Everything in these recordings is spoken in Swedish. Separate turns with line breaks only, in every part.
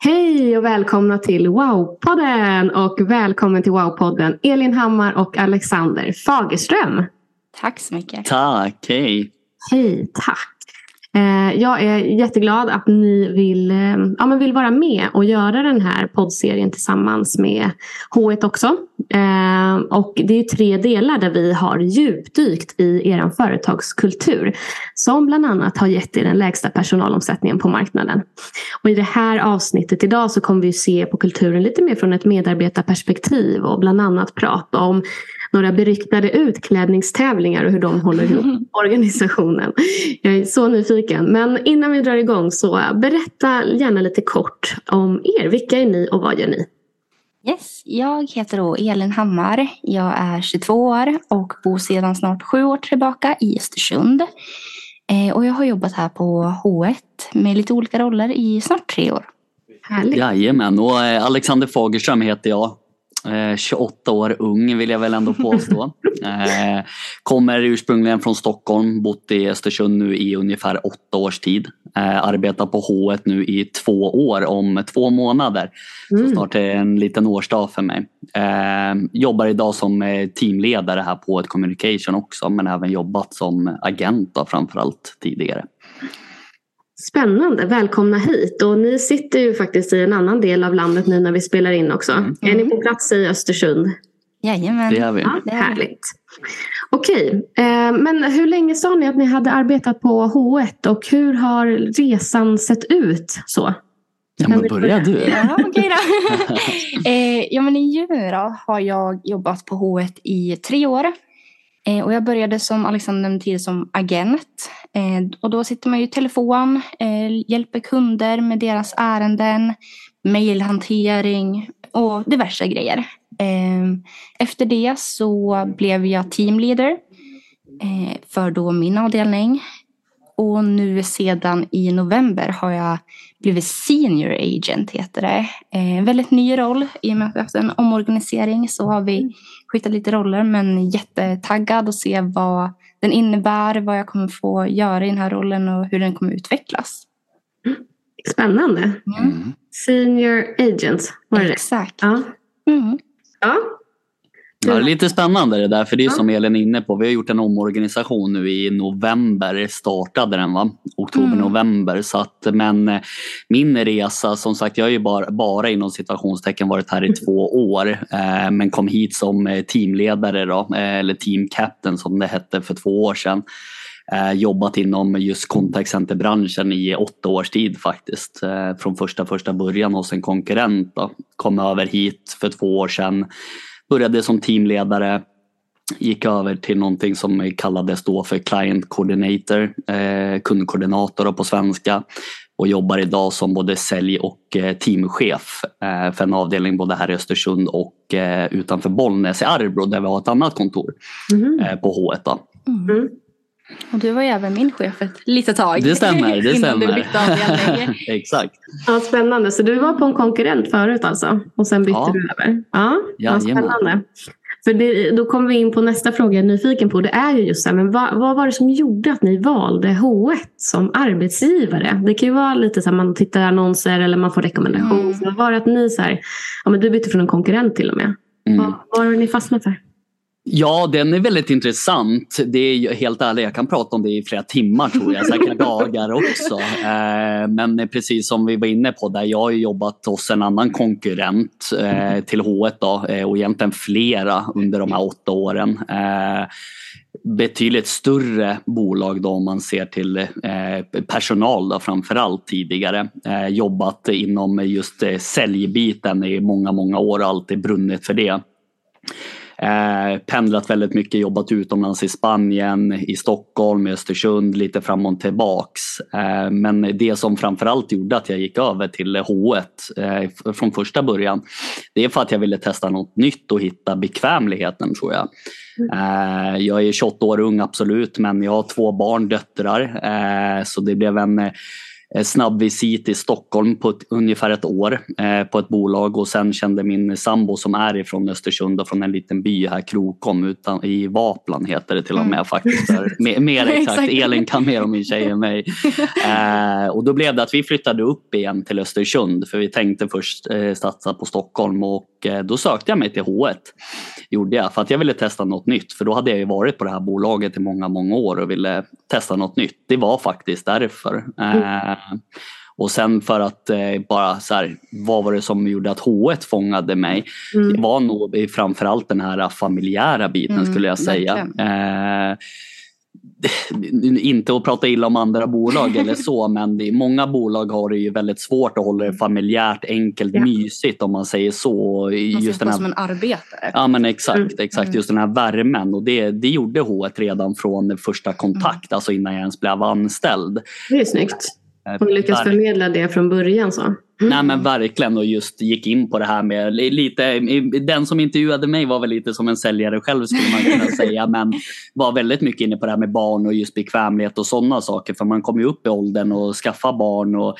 Hej och välkomna till Wow-podden och välkommen till Wow-podden Elin Hammar och Alexander Fagerström.
Tack så mycket.
Tack, hej.
Hej, tack. Eh, jag är jätteglad att ni vill, eh, ja, men vill vara med och göra den här poddserien tillsammans med H1 också. Eh, och det är tre delar där vi har djupdykt i er företagskultur. Som bland annat har gett er den lägsta personalomsättningen på marknaden. Och I det här avsnittet idag så kommer vi se på kulturen lite mer från ett medarbetarperspektiv och bland annat prata om några beryktade utklädningstävlingar och hur de håller ihop organisationen. Jag är så nyfiken. Men innan vi drar igång så berätta gärna lite kort om er. Vilka är ni och vad gör ni?
Yes, jag heter då Elin Hammar. Jag är 22 år och bor sedan snart sju år tillbaka i Östersund. Eh, och jag har jobbat här på H1 med lite olika roller i snart tre år.
Härligt. Jajamän, och eh, Alexander Fagerström heter jag. 28 eh, år ung vill jag väl ändå påstå. Eh, kommer ursprungligen från Stockholm, bott i Östersund nu i ungefär åtta års tid. Eh, arbetar på H1 nu i två år om två månader. Mm. Så snart är det en liten årsdag för mig. Jobbar idag som teamledare här på ett communication också men även jobbat som agent framförallt tidigare.
Spännande, välkomna hit. Och ni sitter ju faktiskt i en annan del av landet nu när vi spelar in också. Mm. Är ni på plats i Östersund?
Jajamän.
Det är vi.
Ja, härligt. Okej, eh, men hur länge sa ni att ni hade arbetat på H1 och hur har resan sett ut? så?
Ja, men börja du.
Ja, okej då. eh, ja, men I juni har jag jobbat på H1 i tre år. Eh, och jag började som Alexander nämnde som agent. Eh, och då sitter man ju i telefon, eh, hjälper kunder med deras ärenden, mejlhantering och diverse grejer. Eh, efter det så blev jag teamleader eh, för då min avdelning. Och nu sedan i november har jag blivit senior agent heter det. Eh, en väldigt ny roll i och med att vi har haft en omorganisering så har vi skiftat lite roller men jättetaggad att se vad den innebär, vad jag kommer få göra i den här rollen och hur den kommer utvecklas.
Spännande. Mm. Senior agent var det
Exakt.
Ja. Mm. ja.
Ja, det är lite spännande det där, för det är som Elin är inne på. Vi har gjort en omorganisation nu i november, startade den va? Oktober-november. Mm. men eh, min resa, som sagt jag har ju bara, bara inom situationstecken varit här i två år. Eh, men kom hit som eh, teamledare då, eh, eller team captain som det hette för två år sedan. Jobbat inom just contact center-branschen i åtta års tid faktiskt. Från första första början hos en konkurrent. Då. Kom över hit för två år sedan Började som teamledare, gick över till någonting som kallades då för client coordinator, eh, kundkoordinator på svenska och jobbar idag som både sälj och eh, teamchef eh, för en avdelning både här i Östersund och eh, utanför Bollnäs i Arbro där vi har ett annat kontor mm. på H1.
Mm.
Och du var ju även min chef ett litet tag.
Det stämmer. Det
innan
stämmer.
du bytte avdelning.
Exakt.
Ja, spännande. Så du var på en konkurrent förut alltså? Och sen bytte
Ja.
du över? Ja, ja spännande. För det, då kommer vi in på nästa fråga jag är nyfiken på. Det är ju just det här, men vad, vad var det som gjorde att ni valde H1 som arbetsgivare? Det kan ju vara lite så här man tittar annonser eller man får rekommendation.
Mm.
Så vad var det att ni så här, ja men du bytte från en konkurrent till och med.
Mm.
Vad, vad var det ni fastnade för?
Ja, den är väldigt intressant. Det är helt ärligt, jag kan prata om det i flera timmar tror jag, säkert dagar också. Eh, Men precis som vi var inne på, där jag har jobbat hos en annan konkurrent eh, till H1 då, eh, och egentligen flera under de här åtta åren. Betydligt större bolag då om man ser till personal då, framförallt tidigare. Jobbat inom just säljbiten i många, många år och alltid brunnit för det. Eh, pendlat väldigt mycket, jobbat utomlands i Spanien, i Stockholm, i Östersund, lite fram och tillbaks. Eh, men det som framförallt gjorde att jag gick över till H1 eh, från första början, det är för att jag ville testa något nytt och hitta bekvämligheten tror jag. Eh, jag är 28 år ung absolut, men jag har två barn, döttrar, så det blev en snabb visit i Stockholm på ett, ungefär ett år eh, på ett bolag och sen kände min sambo som är ifrån Östersund och från en liten by här, Krokom utan, i Vaplan heter det till och med faktiskt. Där, mer, mer exakt. Elin kan mer om min tjej än mig. Eh, och då blev det att vi flyttade upp igen till Östersund för vi tänkte först eh, satsa på Stockholm och eh, då sökte jag mig till H1. Gjorde jag för att jag ville testa något nytt för då hade jag ju varit på det här bolaget i många, många år och ville testa något nytt. Det var faktiskt därför. Eh, och sen för att eh, bara så här, vad var det som gjorde att H1 fångade mig?
Mm.
Det var nog framförallt den här familjära biten
Mm,
skulle jag säga. Eh, inte att prata illa om andra bolag eller så men det, många bolag har det ju väldigt svårt att hålla det familjärt, enkelt,
Ja.
mysigt om man säger så.
Man
Just den här
som en arbetare.
Ja men exakt,
Mm.
exakt
Mm.
just den här värmen och det, det gjorde H1 redan från första kontakt, alltså innan jag ens blev anställd.
Det är snyggt.
Eh,
Och lyckas förmedla det från början så. Mm.
Nej men verkligen och just gick in på det här med li- lite, den som intervjuade mig var väl lite som en säljare själv skulle man kunna säga men var väldigt mycket inne på det här med barn och just bekvämlighet och sådana saker för man kommer ju upp i åldern och skaffar barn och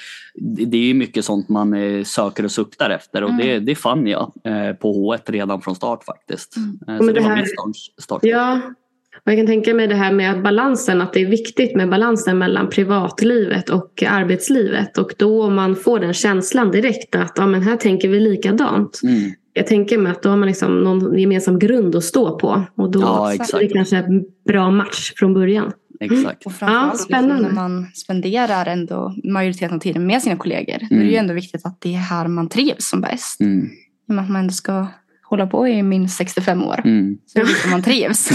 det är ju mycket sånt man eh, söker och suktar efter och det, det fann jag eh, på H1 redan från start faktiskt.
Mm.
Eh,
men
Så det
det
var
här-
min start. start.
Ja, och jag kan tänka mig det här med att balansen, att det är viktigt med balansen mellan privatlivet och arbetslivet. Och då om man får den känslan direkt att ja, men här tänker vi likadant.
Mm.
Jag tänker mig att då har man liksom någon gemensam grund att stå på. Och då
Ja,
är det kanske en bra match från början.
Exakt.
Och framförallt
Ja, spännande.
när man spenderar ändå majoriteten av tiden med sina kollegor. Då är det ju
Mm.
ändå viktigt att det är här man trivs som bäst.
Mm.
I och med att man ändå ska hålla på i minst 65 år.
Mm.
Så att man trivs.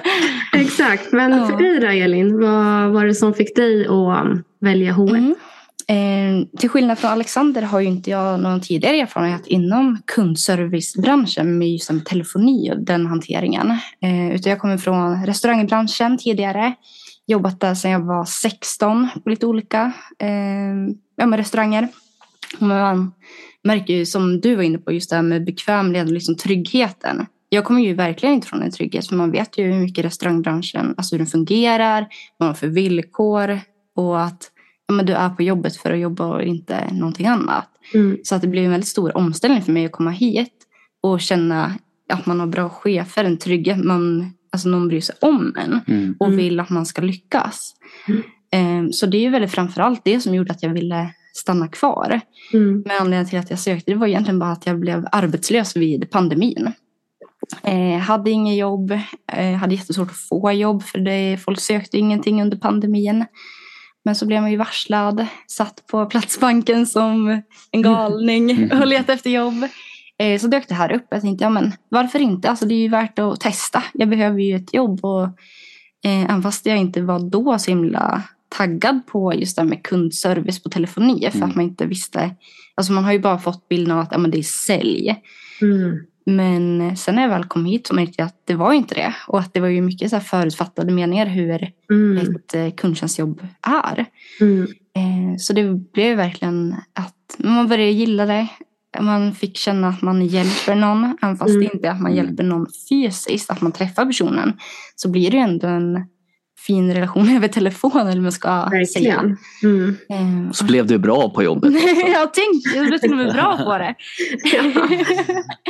Exakt, men
Ja.
för dig då Elin, vad var det som fick dig att um, välja H1?
Mm. Eh, till skillnad från Alexander har ju inte jag någon tidigare erfarenhet inom kundservicebranschen med just med telefoni och den hanteringen. Eh, utan jag kommer från restaurangbranschen tidigare. Jobbat där sedan jag var 16 på lite olika eh, ja, med restauranger. Man märker ju som du var inne på just det här med bekvämlighet och liksom tryggheten. Jag kommer ju verkligen inte från en trygghet för man vet ju hur mycket restaurangbranschen, alltså hur den fungerar, vad man har för villkor och att ja, men du är på jobbet för att jobba och inte någonting annat.
Mm.
Så att det blev en väldigt stor omställning för mig att komma hit och känna att man har bra chefer, en trygghet, man, alltså någon bryr sig om en
Mm.
och
Mm.
vill att man ska lyckas.
Mm.
Ehm, Så det är ju väldigt framförallt det som gjorde att jag ville stanna kvar.
Mm.
Med anledning till att jag sökte, det var egentligen bara att jag blev arbetslös vid pandemin. Eh, hade inget jobb, eh, hade jättesvårt att få jobb för det, folk sökte ingenting under pandemin. Men så blev man ju varslad, satt på Platsbanken som en galning
Mm.
och letade efter jobb. Eh, så dök det här upp. Jag tänkte, ja men varför inte? Alltså det är ju värt att testa. Jag behöver ju ett jobb och eh, även fast jag inte var då så himla taggad på just det här med kundservice på telefoni för
Mm.
att man inte visste. Alltså man har ju bara fått bilden av att ja, men det är sälj.
Mm.
Men sen när jag väl kom hit så märkte jag att det var inte det. Och att det var ju mycket så här förutfattade meningar hur
Mm.
ett eh, kundtjänstjobb är.
Mm.
Eh, Så det blev verkligen att man började gilla det. Man fick känna att man hjälper någon. Även fast
Mm.
det inte är att man
Mm.
hjälper någon fysiskt, att man träffar personen. Så blir det ju ändå en fin relation över telefon eller man ska
Verkligen.
säga.
Mm.
Eh,
Så blev du bra på jobbet.
jag tänkte, jag blev till och med bra på det.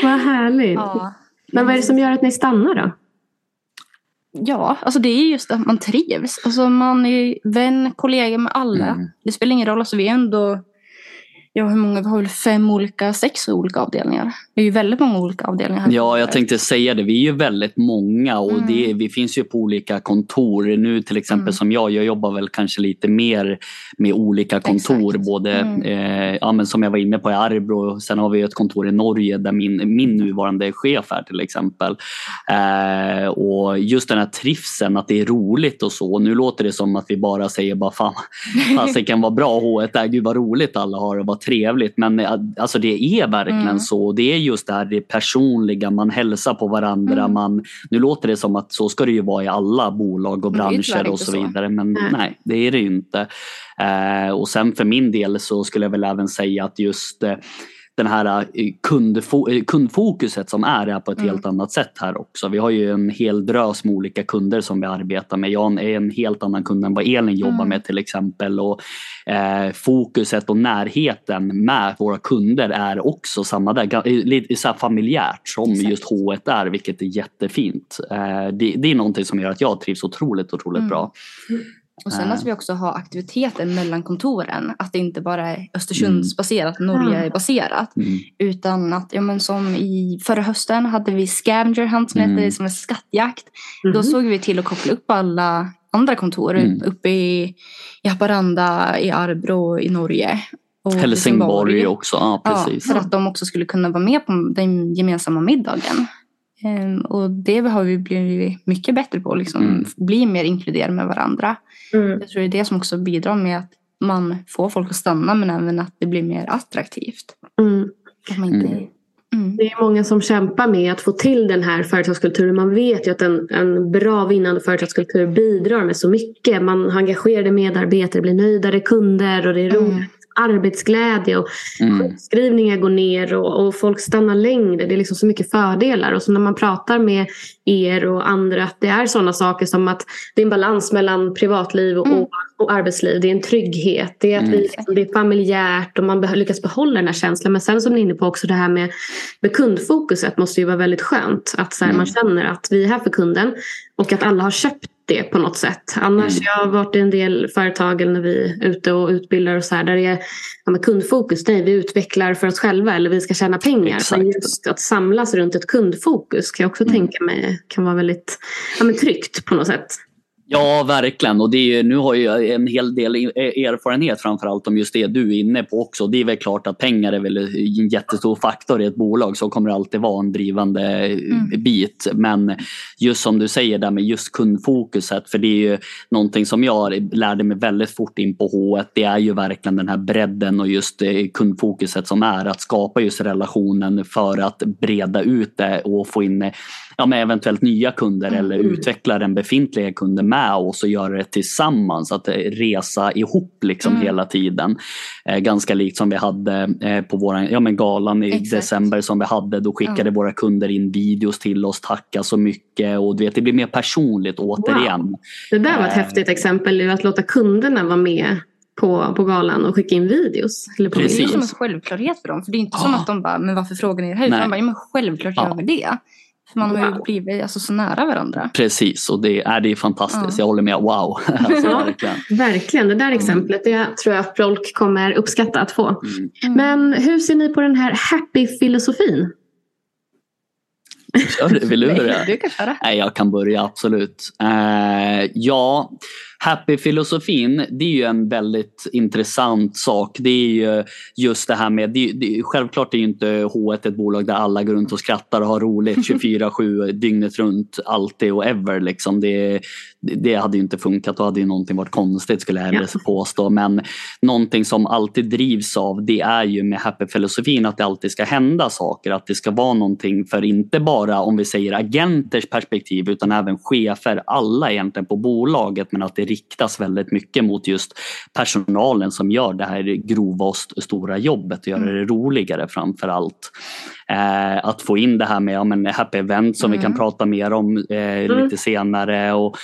Vad härligt.
ja.
Men vad är det som gör att ni stannar då?
Ja, alltså det är just att man trivs. Alltså man är vän, kollega med alla.
Mm.
Det spelar ingen roll. Alltså vi är ändå, ja hur många, vi har väl fem olika, sex olika avdelningar. Det är ju väldigt många olika avdelningar. här.
Ja, jag tänkte säga det. Vi är ju väldigt många och
Mm.
det, vi finns ju på olika kontor. Nu till exempel
Mm.
som jag, jag jobbar väl kanske lite mer med olika kontor.
Exakt.
Både,
Mm.
eh, ja, men som jag var inne på i Arbro, sen har vi ett kontor i Norge där min, min nuvarande chef är till exempel. Eh, och just den här trivseln, att det är roligt och så. Nu låter det som att vi bara säger bara fan, fasiken vad bra H1 är, gud vad roligt alla har och vad trevligt. Men eh, alltså det är verkligen
Mm.
så. Det är just det här det personliga, man hälsar på varandra.
Mm.
Man, nu låter det som att så ska det ju vara i alla bolag och branscher och så
så.
vidare. Men
Nej.
nej, det är det ju inte. Eh, och sen för min del så skulle jag väl även säga att just eh, den här eh, kundfo- eh, kundfokuset som är, är på ett
Mm.
helt annat sätt här också. Vi har ju en hel drös med olika kunder som vi arbetar med. Jag är en helt annan kund än vad Elin jobbar
Mm.
med till exempel. Och, eh, fokuset och närheten med våra kunder är också samma där. Eh, Lite så familjärt som
Exakt.
just H1 är, vilket är jättefint. Eh, det, det är någonting som gör att jag trivs otroligt, otroligt
Mm.
bra.
Och sen att vi också har aktiviteter mellan kontoren. Att det inte bara är Östersundsbaserat,
Mm.
Norge
Ah.
är baserat.
Mm.
Utan att, ja men som i förra hösten hade vi scavenger hunt som
Mm.
heter, som är skattjakt. Då
Mhm.
såg vi till att koppla upp alla andra kontor.
Mm.
Uppe i, i Haparanda, i Arbro, i Norge. Och
Helsingborg också, ja
Ja,
precis.
för att de också skulle kunna vara med på den gemensamma middagen. Ehm, och det har vi blivit mycket bättre på. Liksom,
Mm.
Bli mer inkluderade med varandra.
Mm.
Jag tror det är det som också bidrar med att man får folk att stanna men även att det blir mer attraktivt.
Mm.
Inte...
Mm.
Mm.
Det är många som kämpar med att få till den här företagskulturen. Man vet ju att en, en bra vinnande företagskultur bidrar med så mycket. Man har engagerade medarbetare, blir nöjdare kunder och det är roligt.
Mm.
Arbetsglädje och
Mm.
sjukskrivningar går ner och, och folk stannar längre. Det är liksom så mycket fördelar. Och så när man pratar med er och andra att det är sådana saker som att det är en balans mellan privatliv och,
Mm.
och, arbetsliv. Det är en trygghet. Det är att
Mm.
vi, liksom, det är familjärt och man lyckas behålla den här känslan. Men sen som ni är inne på också det här med, med kundfokuset måste ju vara väldigt skönt. Att så här,
Mm.
man känner att vi är här för kunden och att alla har köpt det på något sätt. Annars,
Mm.
jag har varit i en del företag eller när vi är ute och utbildar och så här, där det är ja, kundfokus. Nej, vi utvecklar för oss själva eller vi ska tjäna pengar.
Exakt.
Men just att samlas runt ett kundfokus kan jag också
Mm.
tänka mig kan vara väldigt ja, men tryggt på något sätt.
Ja, verkligen. Och det är, nu har jag en hel del e- erfarenhet framförallt om just det du är inne på också. Det är väl klart att pengar är väl en jättestor faktor i ett bolag. Så kommer det alltid vara en drivande
Mm.
bit. Men just som du säger där med just kundfokuset. För det är ju någonting som jag lärde mig väldigt fort in på H1. Det är ju verkligen den här bredden och just eh, kundfokuset som är att skapa just relationen för att breda ut det och få in eh, ja, men eventuellt nya kunder
Mm.
eller utveckla den befintliga kunden med oss och göra det tillsammans. Att eh, resa ihop liksom
Mm.
hela tiden. Eh, ganska likt som vi hade eh, på våran, ja, men galan i
Exakt.
december som vi hade. Då skickade
Ja.
våra kunder in videos till oss, tacka så mycket och du vet, det blir mer personligt återigen.
Det där var ett
Eh.
häftigt exempel. Att låta kunderna vara med på, på galan och skicka in videos. Eller på
Det är som en självklart för dem. För det är inte som
Ja.
att de bara, men varför frågar ni det här? Utan de bara, ja, men självklart
Ja.
gör vi det. För man har ju
Wow.
blivit alltså, så nära varandra.
Precis och det är, det är fantastiskt.
Ja.
Jag håller med. Wow! alltså,
Ja.
verkligen.
Verkligen, det där exemplet det tror jag att folk kommer uppskatta att få.
Mm.
Mm.
Men hur ser ni på den här happy-filosofin?
Kör du, vill du börja?
Du kan köra.
Nej, jag kan börja absolut. Eh, ja, happy-filosofin det är ju en väldigt intressant sak. Det är ju just det här med, det, det, självklart är ju inte H1 ett bolag där alla går runt och skrattar och har roligt 24-7 dygnet runt, alltid och ever. Liksom. Det, det hade ju inte funkat, då hade ju någonting varit konstigt skulle jag hellre
Ja.
påstå. Men någonting som alltid drivs av det är ju med happy-filosofin att det alltid ska hända saker. Att det ska vara någonting för inte bara bara om vi säger agenters perspektiv utan även chefer, alla egentligen på bolaget men att det riktas väldigt mycket mot just personalen som gör det här grova och stora jobbet och gör det roligare framför allt. Eh, att få in det här med ja, men happy event som mm. vi kan mm. prata mer om eh, mm. lite senare och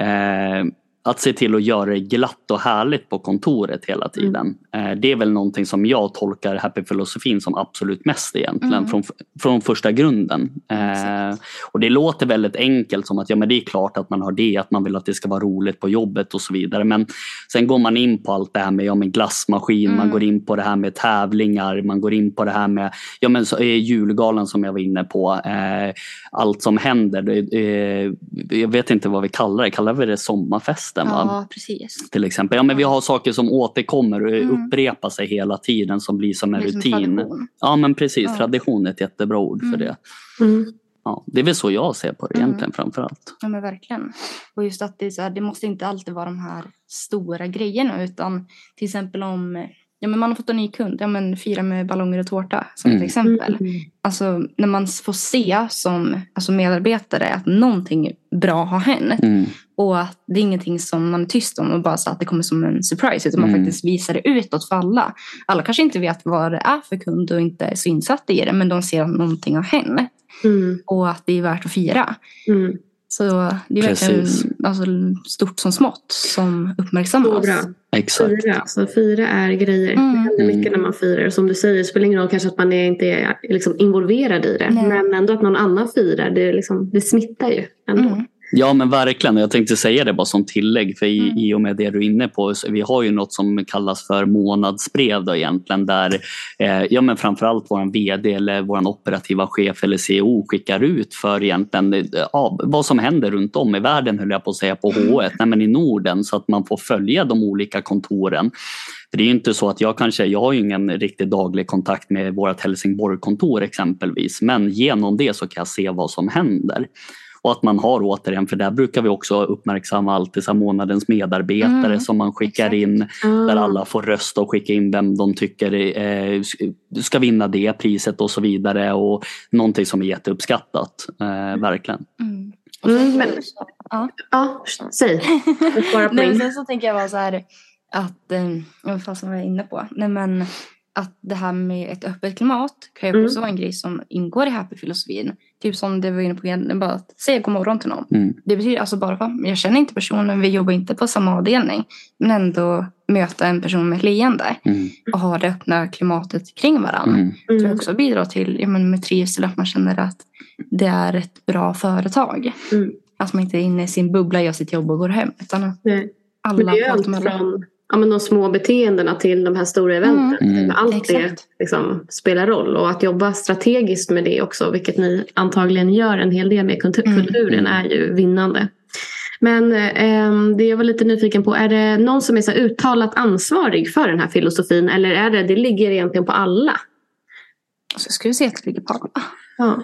eh, att se till att göra det glatt och härligt på kontoret hela tiden. Mm. Det är väl någonting som jag tolkar happy-filosofin som absolut mest egentligen mm. från, från första grunden. Eh, och det låter väldigt enkelt som att ja, men det är klart att man har det, att man vill att det ska vara roligt på jobbet och så vidare. Men sen går man in på allt det här med, ja, med glassmaskin, mm. man går in på det här med tävlingar, man går in på det här med ja, men så, eh, julgalan som jag var inne på. Eh, allt som händer. Eh, jag vet inte vad vi kallar det, kallar vi det sommarfest?
Festen. Ja, precis.
Till exempel. Ja, men vi har saker som återkommer och mm. upprepar sig hela tiden som blir som en det rutin. Tradition. Ja men precis, ja. tradition är ett jättebra ord för mm. det. Mm. Ja, det är väl så jag ser på det mm. egentligen framförallt.
Ja men verkligen. Och just att det, är så här, det måste inte alltid vara de här stora grejerna utan till exempel om Ja, men man har fått en ny kund, ja, men fira med ballonger och tårta som mm. ett exempel. Mm. Alltså, när man får se som alltså medarbetare att någonting bra har hänt mm. och att det är ingenting som man är tyst om och bara så att det kommer som en surprise utan man mm. faktiskt visar det utåt för alla. Alla kanske inte vet vad det är för kund och inte är så insatta i det men de ser att någonting har hänt mm. och att det är värt att fira. Så det är verkligen alltså, stort som smått som uppmärksammas.
Så. Exakt. Fira, alltså, fira är grejer. Mm. Det händer mycket när man firar. Som du säger, det spelar ingen roll kanske att man är inte är liksom involverad i det. Nej. Men ändå att någon annan firar, det, liksom, det smittar ju ändå. Mm.
Ja men verkligen, jag tänkte säga det bara som tillägg för i, mm. i och med det du är inne på, vi har ju något som kallas för månadsbrev då egentligen där eh, ja, men framförallt vår VD eller vår operativa chef eller CEO skickar ut för egentligen eh, ja, vad som händer runt om i världen höll jag på att säga på H1, nej, men i Norden så att man får följa de olika kontoren. För det är inte så att jag kanske, jag har ingen riktigt daglig kontakt med vårt Helsingborg-kontor exempelvis men genom det så kan jag se vad som händer. Och att man har återigen, för där brukar vi också uppmärksamma alltid så månadens medarbetare mm, som man skickar exakt. in. Mm. Där alla får rösta och skicka in vem de tycker eh, ska vinna det priset och så vidare. Och någonting som är jätteuppskattat, eh, verkligen.
Mm. Mm, men, ja. ja, säg.
Nej, sen så tänker jag bara så här att, eh, vad fasen var jag inne på? Nej men att det här med ett öppet klimat kan ju också mm. vara en grej som ingår i happy-filosofin. Typ som det var inne på, bara att säga god morgon till någon. Mm. Det betyder alltså bara för jag känner inte personen, vi jobbar inte på samma avdelning. Men ändå möta en person med ett leende mm. och ha det öppna klimatet kring varandra. Mm. tror jag också bidrar till ja, men med trivsel, att man känner att det är ett bra företag. Mm. Att man inte är inne i sin bubbla, gör sitt jobb och går hem. Utan att alla pratar med
varandra ja, men de små beteendena till de här stora eventen. Mm. Allt Exakt. det liksom, spelar roll och att jobba strategiskt med det också, vilket ni antagligen gör en hel del med kulturen, mm. är ju vinnande. Men eh, det jag var lite nyfiken på, är det någon som är så uttalat ansvarig för den här filosofin eller är det, det ligger egentligen på alla?
Så jag skulle säga att det ligger på alla.
Ja.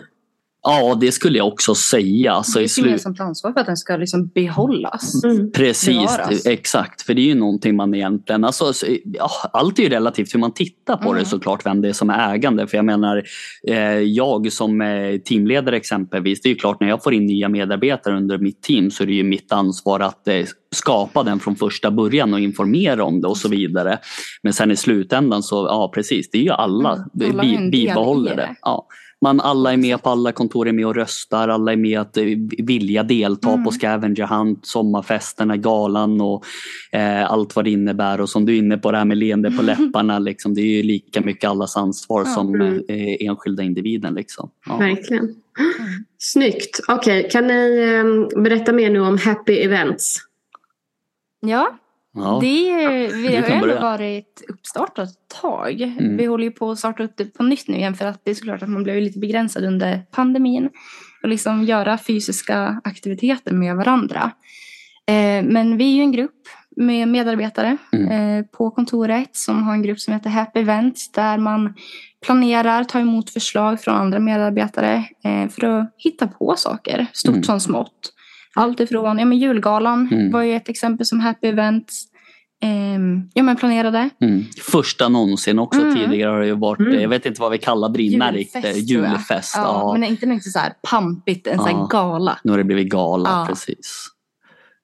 Ja, det skulle jag också säga. Alltså,
det är ett gemensamt ansvar för att den ska liksom behållas.
Mm. Precis, bevaras. exakt. För det är ju någonting man egentligen... Alltså, ja, allt är ju relativt hur man tittar på mm. det såklart, vem det är som är ägande. För jag menar, eh, jag som eh, teamledare exempelvis, det är ju klart när jag får in nya medarbetare under mitt team så är det ju mitt ansvar att eh, skapa den från första början och informera om det och så vidare. Men sen i slutändan så, ja precis, det är ju alla, mm. alla bi, bibehåller det. Ja man alla är med på alla kontor, är med och röstar, alla är med att eh, vilja delta mm. på Scavenger Hunt, sommarfesterna, galan och eh, allt vad det innebär. Och som du är inne på det här med leende på läpparna, liksom, det är ju lika mycket allas ansvar ja. som mm. eh, enskilda individen. Liksom.
Ja. Verkligen. Snyggt. Okej, okay. kan ni eh, berätta mer nu om Happy Events?
Ja, Ja. Det, vi har ändå varit uppstartat ett tag. Mm. Vi håller ju på att starta upp det på nytt nu igen för att det är såklart att man blev lite begränsad under pandemin. Och liksom göra fysiska aktiviteter med varandra. Eh, men vi är ju en grupp med medarbetare mm. eh, på kontoret som har en grupp som heter Happy Events där man planerar, tar emot förslag från andra medarbetare eh, för att hitta på saker, stort mm. som smått. Allt ifrån ja, men julgalan mm. var ju ett exempel som Happy Events. Ehm, ja men planerade.
Mm. Första någonsin också
Mm.
tidigare har det ju varit,
Mm.
jag vet inte vad vi kallar
tror jag.
julfest.
Ja,
Ja,
Men inte så här pampigt, en så
Ja.
här gala.
Nu har det blivit gala,
Ja.
precis.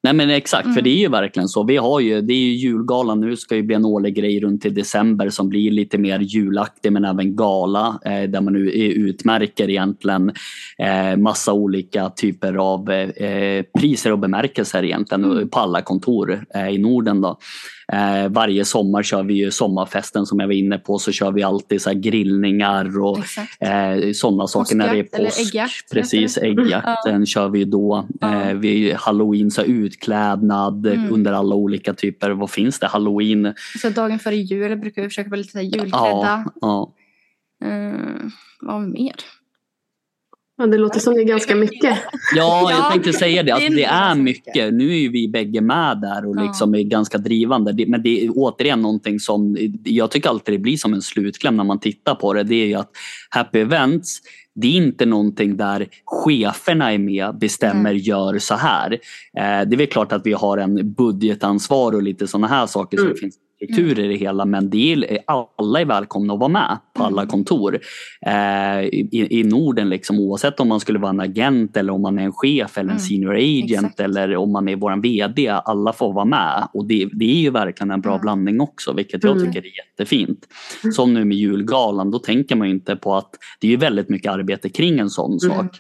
Nej men exakt, för
Mm.
det är ju verkligen så. Vi har ju, det är ju julgalan nu, ska ju bli en årlig grej runt i december som blir lite mer julaktig men även gala eh, där man nu är- utmärker egentligen eh, massa olika typer av eh, priser och bemärkelser egentligen
Mm.
på alla kontor eh, i Norden. Då. Eh, varje sommar kör vi ju sommarfesten som jag var inne på så kör vi alltid så grillningar och. Eh, sådana saker när det är påsk.
äggjakt,
Precis, äggjakten kör vi då. Eh, vi halloween, så utklädnad
Mm.
under alla olika typer. Vad finns det? Halloween?
Så dagen före jul brukar vi försöka vara lite så julklädda.
Ja, ja.
Ehm, vad mer?
Ja, det låter som det är ganska mycket.
ja, jag
Ja,
tänkte säga det. Alltså,
det är
mycket. Nu är vi bägge med där och liksom är ganska drivande. Men det är återigen någonting som jag tycker alltid det blir som en slutkläm när man tittar på det. Det är ju att Happy Events det är inte någonting där cheferna är med, bestämmer, gör så här. Eh, det är väl klart att vi har en budgetansvar och lite sådana här saker
Mm.
det finns struktur i det hela men det är, alla är välkomna att vara med på alla
Mm.
kontor eh, i, i Norden liksom, oavsett om man skulle vara en agent eller om man är en chef eller en
Mm.
senior agent
Exakt.
eller om man är vår VD. Alla får vara med och det, det är ju verkligen en bra
Mm.
blandning också vilket jag
Mm.
tycker är jättefint. Som nu med julgalan, då tänker man inte på att det är väldigt mycket arbete kring en sån
Mm.
sak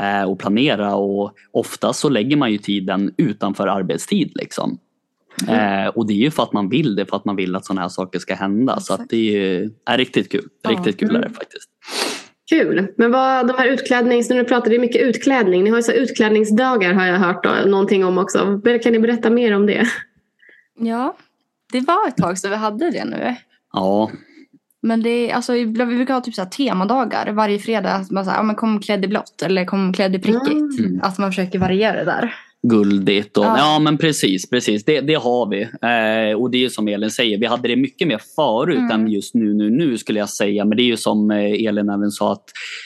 eh, och planera och ofta så lägger man ju tiden utanför arbetstid. Liksom.
Mm.
Eh, och det är ju för att man vill det, för att man vill att sådana här saker ska hända. Så att
Exakt.
det är, ju- är riktigt kul.
Ja.
Riktigt kul är det
Mm.
faktiskt.
Kul. Men vad, de här utklädnings... Nu pratar vi mycket utklädning. Ni har ju så här utklädningsdagar har jag hört då, någonting om också. Kan ni berätta mer om det?
Ja, det var ett tag sedan vi hade det nu.
Ja,
Men det är, alltså, vi brukar ha typ så här temadagar varje fredag. Att man säger, ja, men kom klädd i blått eller kom klädd i prickigt.
Mm.
Att man försöker variera det där.
Guldigt. Och, ja.
Ja.
men precis, precis. Det, det har vi. Eh, och det är som Elin säger, vi hade det mycket mer förut
Mm.
än just nu, nu, nu skulle jag säga. Men det är ju som eh, Elin även sa att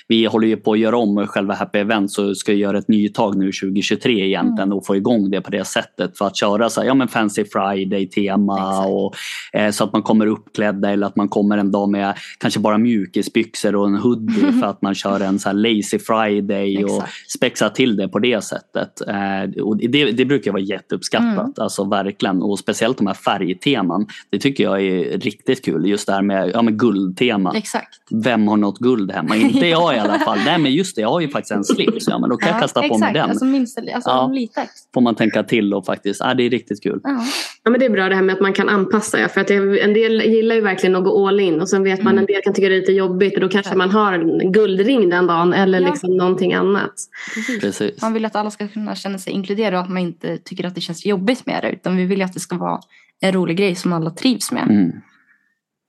vi håller ju på att göra om själva Happy Event så ska vi göra ett nytag nu 2023 egentligen och få igång det på det sättet för att köra så här, ja, men Fancy Friday-tema och eh, så att man kommer uppklädda eller att man kommer en dag med kanske bara mjukisbyxor och en hoodie för att man kör en så här lazy Friday och
Exakt.
spexa till det på det sättet. Eh, och det, det brukar vara jätteuppskattat,
Mm.
alltså verkligen. Och speciellt de här färgteman. Det tycker jag är riktigt kul. Just det här med, ja, med guldtema.
Exakt.
Vem har något guld hemma? Inte jag i alla fall. Nej men just det, jag har ju faktiskt en slips. Ja, men då kan jag kasta på mig
exakt.
den.
Alltså minst alltså,
Ja.
lite.
Får man tänka till och faktiskt, ja, det är riktigt kul.
Ja.
Ja, men det är bra det här med att man kan anpassa. Ja, för att det, en del gillar ju verkligen att gå all in och sen vet man
Mm.
en del kan tycka det är lite jobbigt och då kanske man har en guldring den dagen eller
Ja.
liksom någonting annat.
Precis.
Precis.
Man vill att alla ska kunna känna sig inkluderade och att man inte tycker att det känns jobbigt med det. Utan vi vill ju att det ska vara en rolig grej som alla trivs med.
Mm.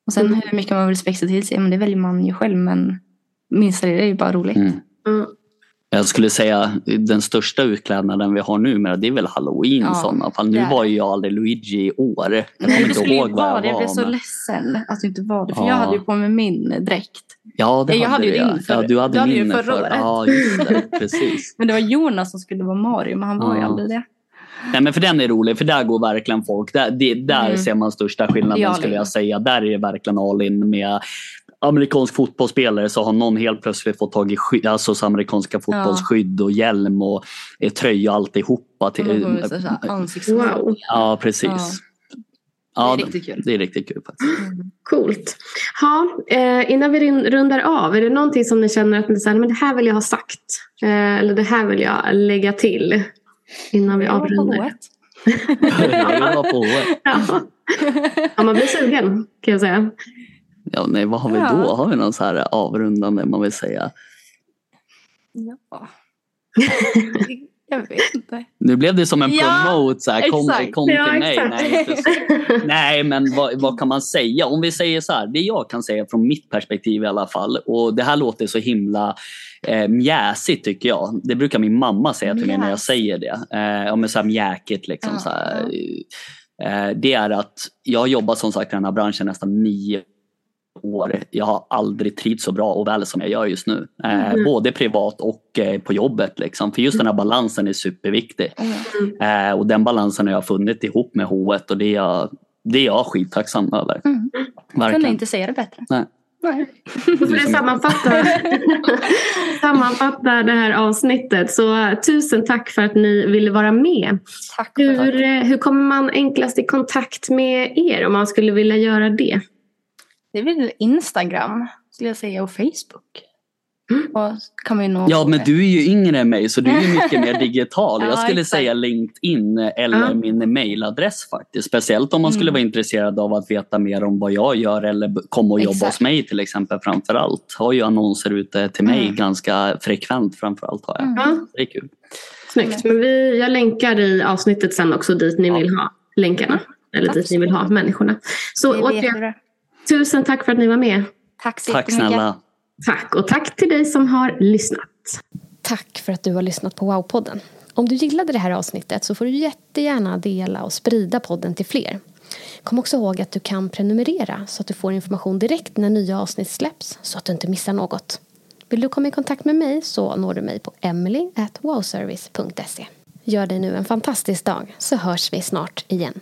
Och sen
Mm.
hur mycket man vill spexa till sig, men det väljer man ju själv. Men minsta lilla är ju bara roligt.
Mm.
Mm.
Jag skulle säga den största utklädnaden vi har nu med det är väl halloween
Ja,
i sådana fall. Nu var ju jag aldrig Luigi i år. Jag
Nej, du
inte
skulle ju
vad
vara
jag
det. Jag blev
var.
så ledsen att du inte var det. För
Ja.
jag hade ju på mig min dräkt.
Ja, det
Jag
hade
hade ju din
ja.
förr.
Ja, du hade
Du hade ju
min
förra
förr.
året.
Ja, just det. Precis.
Men det var Jonas som skulle vara Mario, men han var ju
Ja.
aldrig det.
Nej, men för den är rolig, för där går verkligen folk. Där, det, där
Mm.
ser man största skillnaden skulle jag säga. Där är det verkligen all in med amerikansk fotbollsspelare så har någon helt plötsligt fått tag i sky- alltså så amerikanska fotbollsskydd och hjälm och eh, tröja alltihopa. Till,
ansiktsmål.
Wow.
ja, precis.
Ja.
Ja,
Det är riktigt kul.
Det är riktigt kul faktiskt.
Coolt. Ha, eh, innan vi run- rundar av, är det någonting som ni känner att ni säger, men det här vill jag ha sagt? Eh, eller det här vill jag lägga till innan vi
Jag var på
avrundar?
H1.
Jag var på H1.
Ja. ja, man blir sugen kan jag säga.
Ja, nej, vad har vi
Ja.
då? Har vi någon så här avrundande man vill säga?
Ja. Jag vet inte.
Nu blev det som en
Ja,
promote. Så här, kom,
exakt.
kom
Ja,
till mig.
exakt.
Nej. Nej, men vad, vad kan man säga? Om vi säger så här, det jag kan säga från mitt perspektiv i alla fall. Och det här låter så himla eh, mjäsigt tycker jag. Det brukar min mamma säga till mig när jag säger det. Eh, om så här mjäkigt liksom.
Ja,
så här, eh, det är att jag har jobbat som sagt i den här branschen nästan nio år. Jag har aldrig trivts så bra och väl som jag gör just nu. Eh,
Mm.
Både privat och eh, på jobbet. Liksom. För just den här balansen är superviktig.
Ja.
Eh, och den balansen har jag funnit ihop med H1 och det är jag det är jag skittacksam över.
Mm.
Verkligen.
Kunde inte säga det bättre.
Nej.
Nej.
För det sammanfattar, sammanfattar det här avsnittet. Så tusen tack för att ni ville vara med.
Tack
Hur, eh, hur kommer man enklast i kontakt med er om man skulle vilja göra det?
Det är väl Instagram skulle jag säga och Facebook.
Mm.
Och kan vi nog
Ja men du är ju yngre än mig så du är ju mycket mer digital.
Ja,
Jag skulle
exakt.
säga LinkedIn eller
Ja.
min mailadress faktiskt. Speciellt om man skulle
Mm.
vara intresserad av att veta mer om vad jag gör eller komma och jobba
Exakt.
hos mig till exempel framför allt. Har ju annonser ute till mig
Mm.
ganska frekvent framför allt har jag.
Mm.
Det är kul.
snyggt. Men vi, jag länkar i avsnittet sen också dit ni
Ja.
vill ha länkarna. Eller dit ni vill ha människorna. Så återigen. Tusen tack för att ni var med.
Tack så
Tack snälla.
Tack och tack till dig som har lyssnat.
Tack för att du har lyssnat på Wow-podden. Om du gillade det här avsnittet så får du jättegärna dela och sprida podden till fler. Kom också ihåg att du kan prenumerera så att du får information direkt när nya avsnitt släpps så att du inte missar något. Vill du komma i kontakt med mig så når du mig på emily@wowservice.se. Gör dig nu en fantastisk dag så hörs vi snart igen.